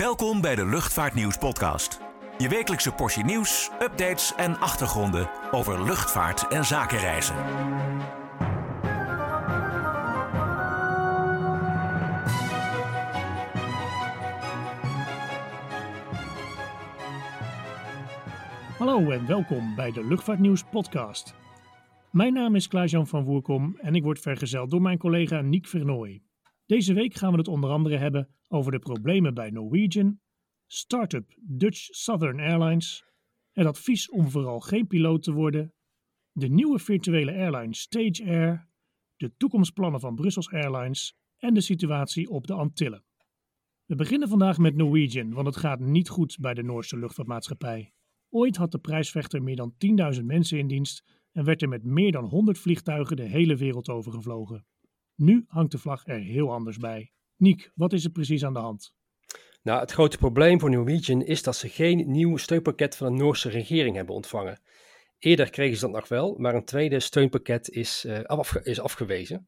Welkom bij de Luchtvaartnieuws podcast. Je wekelijkse portie nieuws, updates en achtergronden over luchtvaart en zakenreizen. Hallo en welkom bij de Luchtvaartnieuws podcast. Mijn naam is Klaas-Jan van Woerkom en ik word vergezeld door mijn collega Niek Vernooy. Deze week gaan we het onder andere hebben over de problemen bij Norwegian, start-up Dutch Southern Airlines, het advies om vooral geen piloot te worden, de nieuwe virtuele airline Stage Air, de toekomstplannen van Brussels Airlines en de situatie op de Antillen. We beginnen vandaag met Norwegian, want het gaat niet goed bij de Noorse luchtvaartmaatschappij. Ooit had de prijsvechter meer dan 10.000 mensen in dienst en werd er met meer dan 100 vliegtuigen de hele wereld over gevlogen. Nu hangt de vlag er heel anders bij. Niek, wat is er precies aan de hand? Nou, het grote probleem voor Norwegian is dat ze geen nieuw steunpakket van de Noorse regering hebben ontvangen. Eerder kregen ze dat nog wel, maar een tweede steunpakket is, uh, is afgewezen.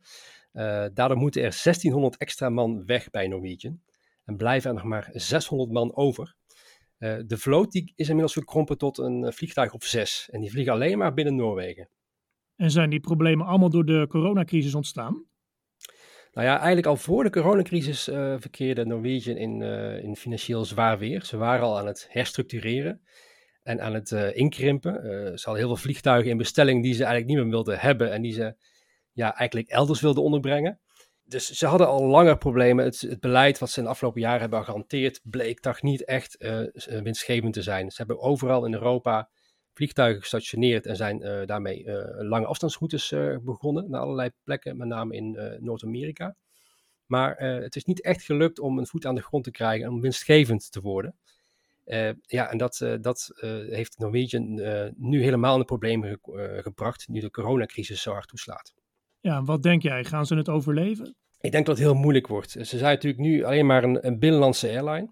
Uh, daardoor moeten er 1600 extra man weg bij Norwegian en blijven er nog maar 600 man over. Uh, de vloot die is inmiddels gekrompen tot een vliegtuig of zes en die vliegen alleen maar binnen Noorwegen. En zijn die problemen allemaal door de coronacrisis ontstaan? Nou ja, eigenlijk al voor de coronacrisis uh, verkeerde Norwegian in, uh, in financieel zwaar weer. Ze waren al aan het herstructureren en aan het uh, inkrimpen. ze hadden heel veel vliegtuigen in bestelling die ze eigenlijk niet meer wilden hebben en die ze ja, eigenlijk elders wilden onderbrengen. Dus ze hadden al langer problemen. Het, het beleid wat ze in de afgelopen jaren hebben gehanteerd bleek toch niet echt winstgevend te zijn. Ze hebben overal in Europa vliegtuigen gestationeerd en zijn uh, daarmee uh, lange afstandsroutes uh, begonnen naar allerlei plekken, met name in Noord-Amerika. Maar het is niet echt gelukt om een voet aan de grond te krijgen en om winstgevend te worden. ja, en dat, dat heeft Norwegian nu helemaal in de problemen ge gebracht, nu de coronacrisis zo hard toeslaat. Ja, wat denk jij? Gaan ze het overleven? Ik denk dat het heel moeilijk wordt. Ze zijn natuurlijk nu alleen maar een, een binnenlandse airline.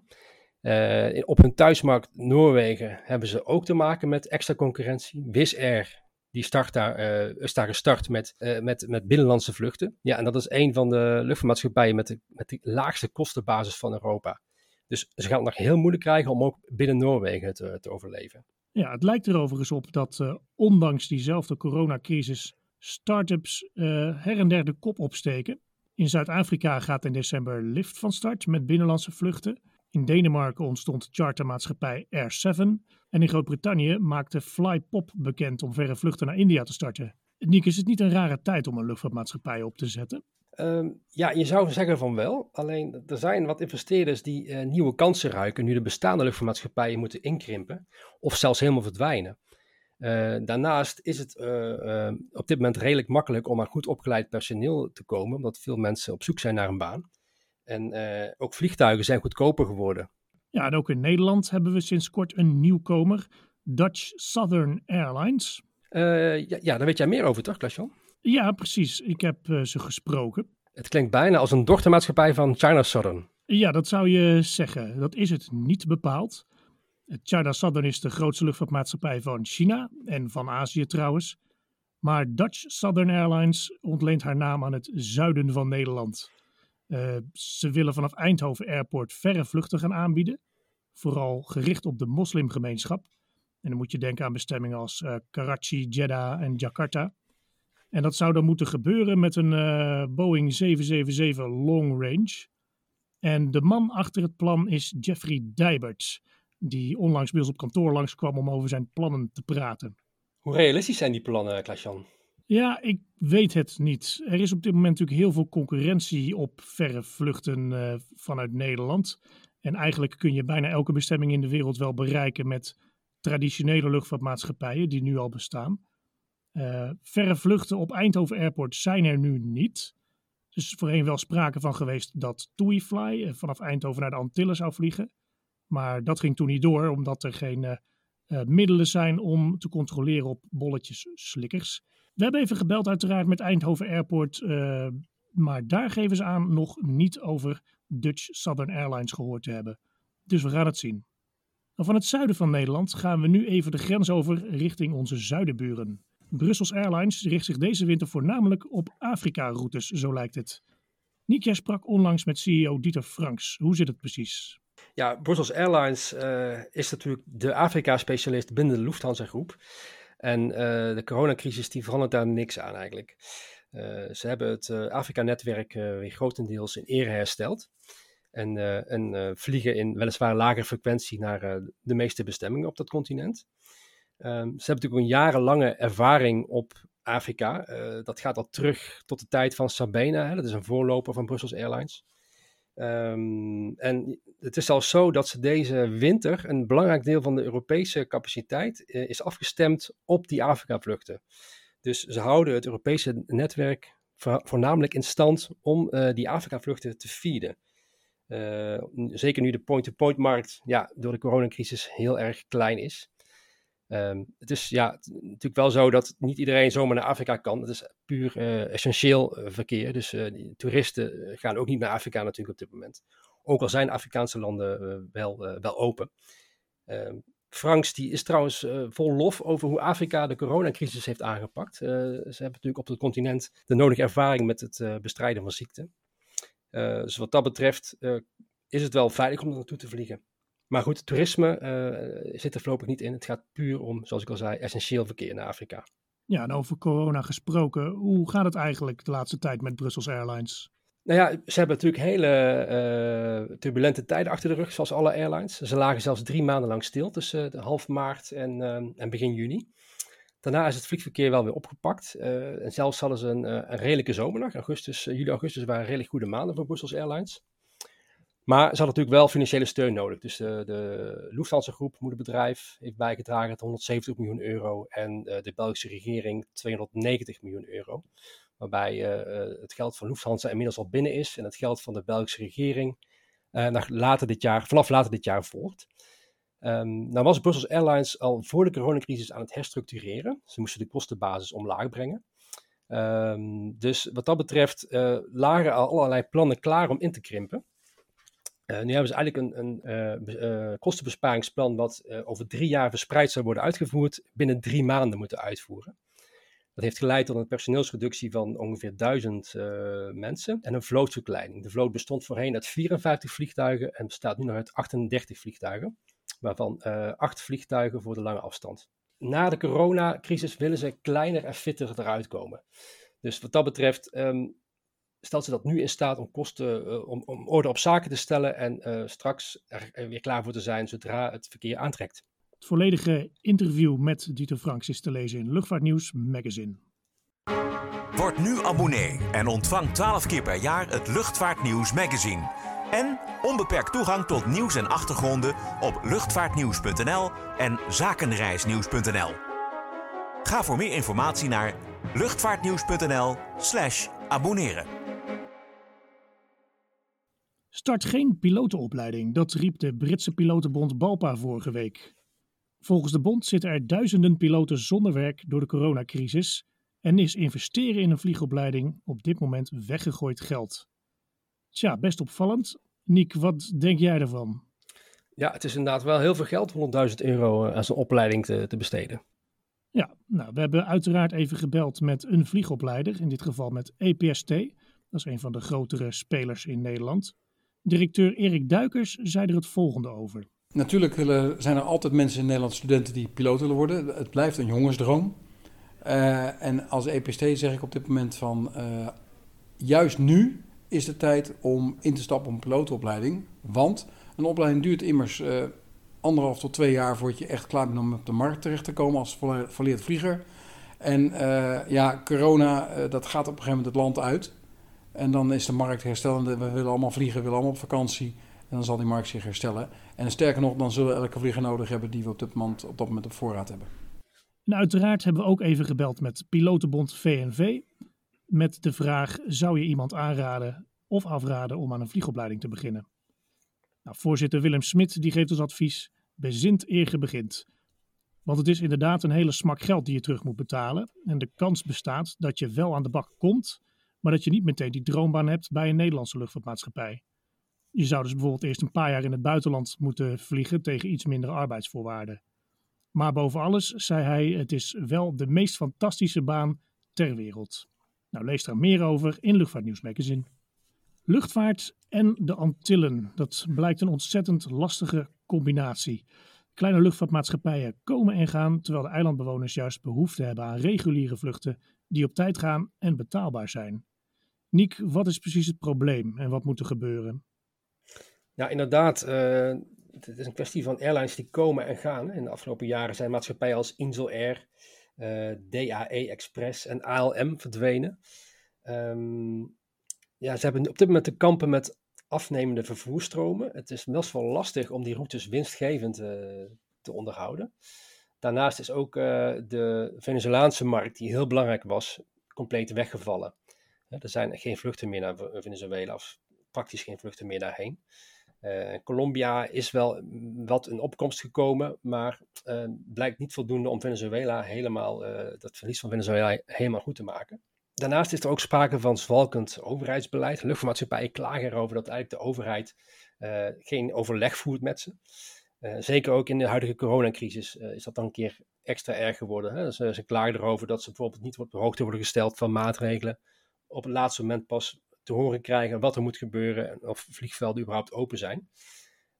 Uh, op hun thuismarkt Noorwegen hebben ze ook te maken met extra concurrentie. Wizz Air die start daar, uh, is daar gestart met, uh, met, met binnenlandse vluchten. Ja, en dat is een van de luchtvaartmaatschappijen met de, met de laagste kostenbasis van Europa. Dus ze gaan het nog heel moeilijk krijgen om ook binnen Noorwegen te, te overleven. Ja, het lijkt er overigens op dat ondanks diezelfde coronacrisis start-ups her en der de kop opsteken. In Zuid-Afrika gaat in december Lift van start met binnenlandse vluchten. In Denemarken ontstond chartermaatschappij Air7 en in Groot-Brittannië maakte Flypop bekend om verre vluchten naar India te starten. Nick, is het niet een rare tijd om een luchtvaartmaatschappij op te zetten? Um, ja, je zou zeggen van wel. Alleen er zijn wat investeerders die uh, nieuwe kansen ruiken nu de bestaande luchtvaartmaatschappijen moeten inkrimpen of zelfs helemaal verdwijnen. Uh, daarnaast is het uh, op dit moment redelijk makkelijk om aan goed opgeleid personeel te komen, omdat veel mensen op zoek zijn naar een baan. En uh, ook vliegtuigen zijn goedkoper geworden. Ja, en ook in Nederland hebben we sinds kort een nieuwkomer, Dutch Southern Airlines. Uh, ja, ja, daar weet jij meer over, toch, Klasjan? Ja, precies. Ik heb uh, ze gesproken. Het klinkt bijna als een dochtermaatschappij van China Southern. Ja, dat zou je zeggen. Dat is het niet bepaald. China Southern is de grootste luchtvaartmaatschappij van China en van Azië trouwens. Maar Dutch Southern Airlines ontleent haar naam aan het zuiden van Nederland. Uh, ze willen vanaf Eindhoven Airport verre vluchten gaan aanbieden, vooral gericht op de moslimgemeenschap. En dan moet je denken aan bestemmingen als uh, Karachi, Jeddah en Jakarta. En dat zou dan moeten gebeuren met een uh, Boeing 777 Long Range. En de man achter het plan is Jeffrey Dijberts, die onlangs bij ons op kantoor langskwam om over zijn plannen te praten. Hoe realistisch zijn die plannen, Klaas-Jan? Ja, ik weet het niet. Er is op dit moment natuurlijk heel veel concurrentie op verre vluchten uh, vanuit Nederland. En eigenlijk kun je bijna elke bestemming in de wereld wel bereiken met traditionele luchtvaartmaatschappijen die nu al bestaan. Uh, verre vluchten op Eindhoven Airport zijn er nu niet. Er is voorheen wel sprake van geweest dat TuiFly uh, vanaf Eindhoven naar de Antillen zou vliegen. Maar dat ging toen niet door, omdat er geen middelen zijn om te controleren op bolletjes slikkers. We hebben even gebeld uiteraard met Eindhoven Airport, uh, maar daar geven ze aan nog niet over Dutch Southern Airlines gehoord te hebben. Dus we gaan het zien. van het zuiden van Nederland gaan we nu even de grens over richting onze zuidenburen. Brussels Airlines richt zich deze winter voornamelijk op Afrika-routes, zo lijkt het. Nikia sprak onlangs met CEO Dieter Franks. Hoe zit het precies? Ja, Brussels Airlines is natuurlijk de Afrika-specialist binnen de Lufthansa groep. En de coronacrisis die verandert daar niks aan eigenlijk. ze hebben het Afrika-netwerk weer grotendeels in ere hersteld. En, en vliegen in weliswaar lagere frequentie naar de meeste bestemmingen op dat continent. Um, ze hebben natuurlijk een jarenlange ervaring op Afrika. Dat gaat al terug tot de tijd van Sabena. Hè? Dat is een voorloper van Brussels Airlines. Um, en het is al zo dat ze deze winter een belangrijk deel van de Europese capaciteit uh, is afgestemd op die Afrika-vluchten. Dus ze houden het Europese netwerk voornamelijk in stand om uh, die Afrika-vluchten te feeden. zeker nu de point-to-point-markt ja, door de coronacrisis heel erg klein is. Um, het is ja, natuurlijk wel zo dat niet iedereen zomaar naar Afrika kan. Het is puur uh, essentieel uh, verkeer. Dus uh, toeristen gaan ook niet naar Afrika natuurlijk op dit moment. Ook al zijn Afrikaanse landen wel, wel open. Um, Franks die is trouwens vol lof over hoe Afrika de coronacrisis heeft aangepakt. ze hebben natuurlijk op het continent de nodige ervaring met het bestrijden van ziekte. dus wat dat betreft is het wel veilig om er naartoe te vliegen. Maar goed, toerisme uh, zit er voorlopig niet in. Het gaat puur om, zoals ik al zei, essentieel verkeer naar Afrika. Ja, en over corona gesproken, hoe gaat het eigenlijk de laatste tijd met Brussels Airlines? Nou ja, ze hebben natuurlijk hele uh, turbulente tijden achter de rug, zoals alle airlines. Ze lagen zelfs drie maanden lang stil tussen half maart en, en begin juni. Daarna is het vliegverkeer wel weer opgepakt. en zelfs hadden ze een, een redelijke zomerdag. Augustus, juli, augustus waren redelijk goede maanden voor Brussels Airlines. Maar ze hadden natuurlijk wel financiële steun nodig. Dus de, de Lufthansa groep, moederbedrijf, heeft bijgedragen tot 170 miljoen euro. En uh, de Belgische regering 290 miljoen euro. Waarbij uh, het geld van Lufthansa inmiddels al binnen is. En het geld van de Belgische regering later dit jaar, vanaf later dit jaar volgt. Um, nou was Brussels Airlines al voor de coronacrisis aan het herstructureren. Ze moesten de kostenbasis omlaag brengen. Um, dus wat dat betreft lagen al allerlei plannen klaar om in te krimpen. Uh, nu hebben ze eigenlijk een, een uh, kostenbesparingsplan wat over drie jaar verspreid zou worden uitgevoerd, binnen drie maanden moeten uitvoeren. Dat heeft geleid tot een personeelsreductie van ongeveer 1000 mensen en een vlootverkleining. De vloot bestond voorheen uit 54 vliegtuigen en bestaat nu nog uit 38 vliegtuigen, waarvan acht vliegtuigen voor de lange afstand. Na de coronacrisis willen ze kleiner en fitter eruit komen. Dus wat dat betreft um, stelt ze dat nu in staat om kosten, uh, om, om, orde op zaken te stellen en uh, straks er weer klaar voor te zijn zodra het verkeer aantrekt. Het volledige interview met Dieter Franks is te lezen in Luchtvaartnieuws Magazine. Word nu abonnee en ontvang 12 keer per jaar het Luchtvaartnieuws Magazine. En onbeperkt toegang tot nieuws en achtergronden op luchtvaartnieuws.nl en zakenreisnieuws.nl. Ga voor meer informatie naar luchtvaartnieuws.nl/slash abonneren. Start geen pilotenopleiding, dat riep de Britse pilotenbond BALPA vorige week. Volgens de bond zitten er duizenden piloten zonder werk door de coronacrisis en is investeren in een vliegopleiding op dit moment weggegooid geld. Tja, best opvallend. Niek, wat denk jij ervan? Ja, het is inderdaad wel heel veel geld, 100.000 euro als een opleiding te, te besteden. Ja, nou, we hebben uiteraard even gebeld met een vliegopleider, in dit geval met EPST. Dat is een van de grotere spelers in Nederland. Directeur Erik Duikers zei er het volgende over. Natuurlijk zijn er altijd mensen in Nederland, studenten die piloot willen worden. Het blijft een jongensdroom. Uh, en als EPST zeg ik op dit moment van, uh, juist nu is de tijd om in te stappen op een pilotenopleiding. Want een opleiding duurt immers uh, anderhalf tot twee jaar voordat je echt klaar bent om op de markt terecht te komen als volleerd vlieger. En ja, corona, dat gaat op een gegeven moment het land uit. En dan is de markt herstellende. We willen allemaal vliegen, we willen allemaal op vakantie. En dan zal die markt zich herstellen. En sterker nog, dan zullen we elke vlieger nodig hebben die we op, dit moment, op dat moment op voorraad hebben. En uiteraard hebben we ook even gebeld met pilotenbond VNV. Met de vraag, zou je iemand aanraden of afraden om aan een vliegopleiding te beginnen? Nou, voorzitter Willem Smit die geeft ons advies, bezint eer je begint. Want het is inderdaad een hele smak geld die je terug moet betalen. En de kans bestaat dat je wel aan de bak komt maar dat je niet meteen die droombaan hebt bij een Nederlandse luchtvaartmaatschappij. Je zou dus bijvoorbeeld eerst een paar jaar in het buitenland moeten vliegen tegen iets minder arbeidsvoorwaarden. Maar boven alles zei hij: het is wel de meest fantastische baan ter wereld. Nou, lees daar meer over in Luchtvaartnieuws Magazine. Luchtvaart en de Antillen. Dat blijkt een ontzettend lastige combinatie. Kleine luchtvaartmaatschappijen komen en gaan, terwijl de eilandbewoners juist behoefte hebben aan reguliere vluchten die op tijd gaan en betaalbaar zijn. Niek, wat is precies het probleem en wat moet er gebeuren? Ja, inderdaad. Uh, het is een kwestie van airlines die komen en gaan. In de afgelopen jaren zijn maatschappijen als Insel Air, eh, DAE Express en ALM verdwenen. Um, ja, ze hebben op dit moment te kampen met afnemende vervoerstromen. Het is best wel lastig om die routes winstgevend uh, te onderhouden. Daarnaast is ook de Venezolaanse markt, die heel belangrijk was, compleet weggevallen. Er zijn geen vluchten meer naar Venezuela, of praktisch geen vluchten meer daarheen. Uh, Colombia is wel wat een opkomst gekomen, maar uh, blijkt niet voldoende om Venezuela helemaal, uh, dat verlies van Venezuela helemaal goed te maken. Daarnaast is er ook sprake van zwalkend overheidsbeleid. Luchtvaartmaatschappijen klagen erover dat eigenlijk de overheid geen overleg voert met ze. zeker ook in de huidige coronacrisis is dat dan een keer extra erg geworden. Hè? Dus, ze klagen erover dat ze bijvoorbeeld niet op de hoogte worden gesteld van maatregelen. Op het laatste moment pas te horen krijgen wat er moet gebeuren en of vliegvelden überhaupt open zijn.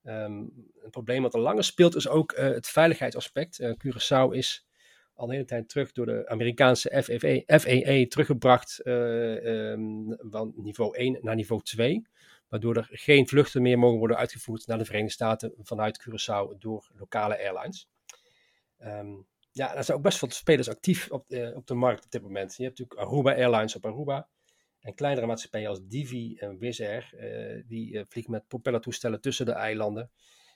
Een probleem wat al langer speelt is ook uh, het veiligheidsaspect. Uh, Curaçao is al de hele tijd terug door de Amerikaanse FAA, FAA teruggebracht uh, um, van niveau 1 naar niveau 2. Waardoor er geen vluchten meer mogen worden uitgevoerd naar de Verenigde Staten vanuit Curaçao door lokale airlines. Um, ja, er zijn ook best veel spelers actief op op de markt op dit moment. Je hebt natuurlijk Aruba Airlines op Aruba. En kleinere maatschappijen als Divi en Wizz Air, uh, die uh, vliegen met propellertoestellen tussen de eilanden,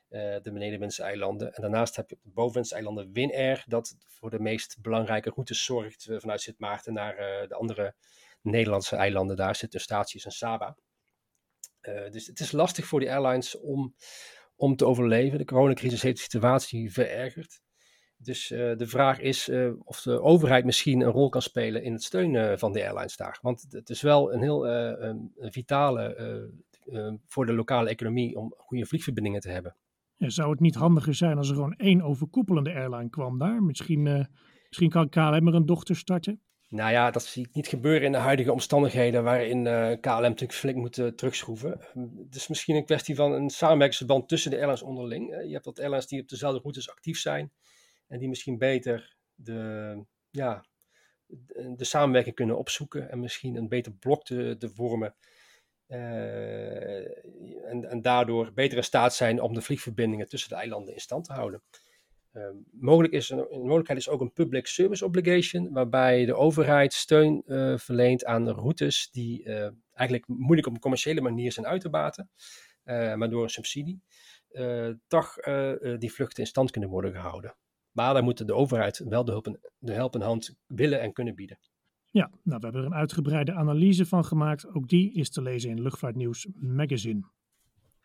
uh, de benedenwindse eilanden. En daarnaast heb je op de bovenwindse eilanden Winair, dat voor de meest belangrijke routes zorgt vanuit Sint Maarten naar de andere Nederlandse eilanden. Daar zitten staties en Saba. dus het is lastig voor die airlines om, om te overleven. De coronacrisis heeft de situatie verergerd. Dus uh, de vraag is uh, of de overheid misschien een rol kan spelen in het steunen uh, van de airlines daar. Want het is wel een heel een vitale voor de lokale economie om goede vliegverbindingen te hebben. Ja, zou het niet handiger zijn als er gewoon één overkoepelende airline kwam daar? Misschien, misschien kan KLM er een dochter starten? Nou ja, dat zie ik niet gebeuren in de huidige omstandigheden waarin KLM natuurlijk flink moet terugschroeven. Het is misschien een kwestie van een samenwerkingsverband tussen de airlines onderling. je hebt wat airlines die op dezelfde routes actief zijn en die misschien beter de, ja, de samenwerking kunnen opzoeken en misschien een beter blok te, vormen. Uh, en, en, daardoor beter in staat zijn om de vliegverbindingen tussen de eilanden in stand te houden. Uh, mogelijk is een, een, mogelijkheid is ook een public service obligation, waarbij de overheid steun uh, verleent aan routes die eigenlijk moeilijk op een commerciële manier zijn uit te baten, maar door een subsidie toch die vluchten in stand kunnen worden gehouden. Maar dan moet de overheid wel de, hulp, de helpende hand willen en kunnen bieden. Ja, nou, we hebben er een uitgebreide analyse van gemaakt. Ook die is te lezen in Luchtvaartnieuws Magazine.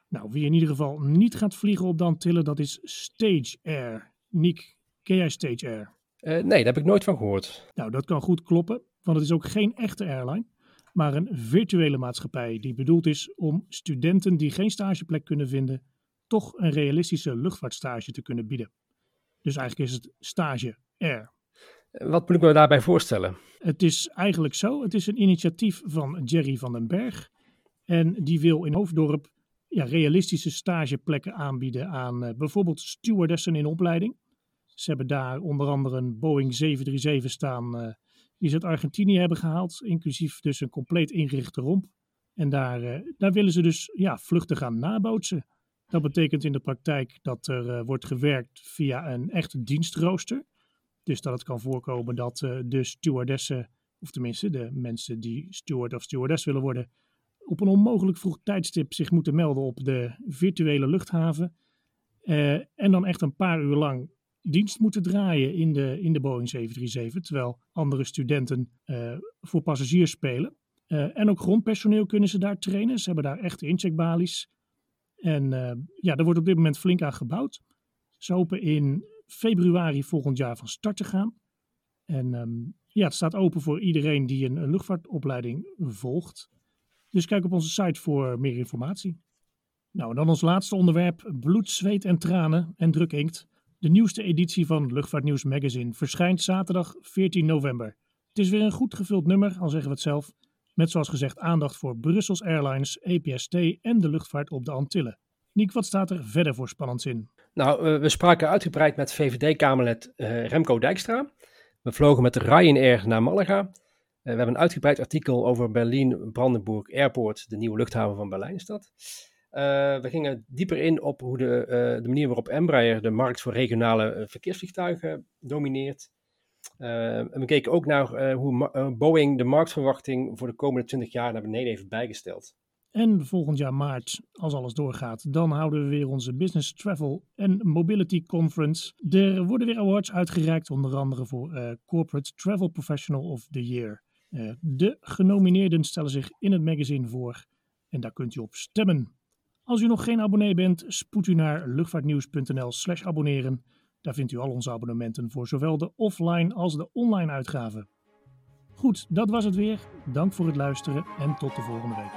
Nou, wie in ieder geval niet gaat vliegen op dan tillen, dat is Stage Air. Nick, ken jij Stage Air? Uh, nee, daar heb ik nooit van gehoord. Nou, dat kan goed kloppen, want het is ook geen echte airline, maar een virtuele maatschappij die bedoeld is om studenten die geen stageplek kunnen vinden, toch een realistische luchtvaartstage te kunnen bieden. Dus eigenlijk is het stage R. Wat moet ik me daarbij voorstellen? Het is eigenlijk zo. Het is een initiatief van Jerry van den Berg. En die wil in Hoofddorp ja, realistische stageplekken aanbieden aan uh, bijvoorbeeld stewardessen in opleiding. Ze hebben daar onder andere een Boeing 737 staan uh, die ze uit Argentinië hebben gehaald. Inclusief dus een compleet ingerichte romp. En daar, uh, daar willen ze dus ja, vluchten gaan nabootsen. Dat betekent in de praktijk dat er uh, wordt gewerkt via een echt dienstrooster. Dus dat het kan voorkomen dat uh, de stewardessen, of tenminste de mensen die steward of stewardess willen worden, op een onmogelijk vroeg tijdstip zich moeten melden op de virtuele luchthaven. Uh, en dan echt een paar uur lang dienst moeten draaien in de, in de Boeing 737, terwijl andere studenten voor passagiers spelen. en ook grondpersoneel kunnen ze daar trainen. Ze hebben daar echte incheckbalies. En uh, ja, er wordt op dit moment flink aan gebouwd. Ze hopen in februari volgend jaar van start te gaan. En um, ja, het staat open voor iedereen die een, luchtvaartopleiding volgt. Dus kijk op onze site voor meer informatie. Nou, dan ons laatste onderwerp: bloed, zweet en tranen en druk inkt. De nieuwste editie van Luchtvaartnieuws Magazine verschijnt zaterdag 14 november. Het is weer een goed gevuld nummer, al zeggen we het zelf. Met zoals gezegd aandacht voor Brussels Airlines, EPST en de luchtvaart op de Antillen. Niek, wat staat er verder voor spannends in? Nou, uh, we spraken uitgebreid met VVD-Kamerlid uh, Remco Dijkstra. We vlogen met Ryanair naar Malaga. Uh, we hebben een uitgebreid artikel over Berlin-Brandenburg Airport, de nieuwe luchthaven van Berlijn is dat. we gingen dieper in op hoe de, de manier waarop Embraer de markt voor regionale verkeersvliegtuigen domineert. En we keken ook naar hoe Boeing de marktverwachting voor de komende 20 jaar naar beneden heeft bijgesteld. En volgend jaar maart, als alles doorgaat, dan houden we weer onze Business Travel en Mobility Conference. Er worden weer awards uitgereikt, onder andere voor uh, Corporate Travel Professional of the Year. De genomineerden stellen zich in het magazine voor en daar kunt u op stemmen. Als u nog geen abonnee bent, spoed u naar luchtvaartnieuws.nl/slash abonneren. Daar vindt u al onze abonnementen voor zowel de offline als de online uitgaven. Goed, dat was het weer. Dank voor het luisteren en tot de volgende week.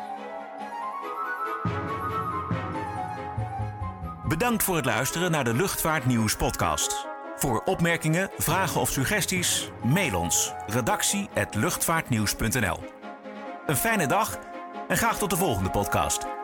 Bedankt voor het luisteren naar de Luchtvaartnieuws podcast. Voor opmerkingen, vragen of suggesties, mail ons redactie@luchtvaartnieuws.nl. Een fijne dag en graag tot de volgende podcast.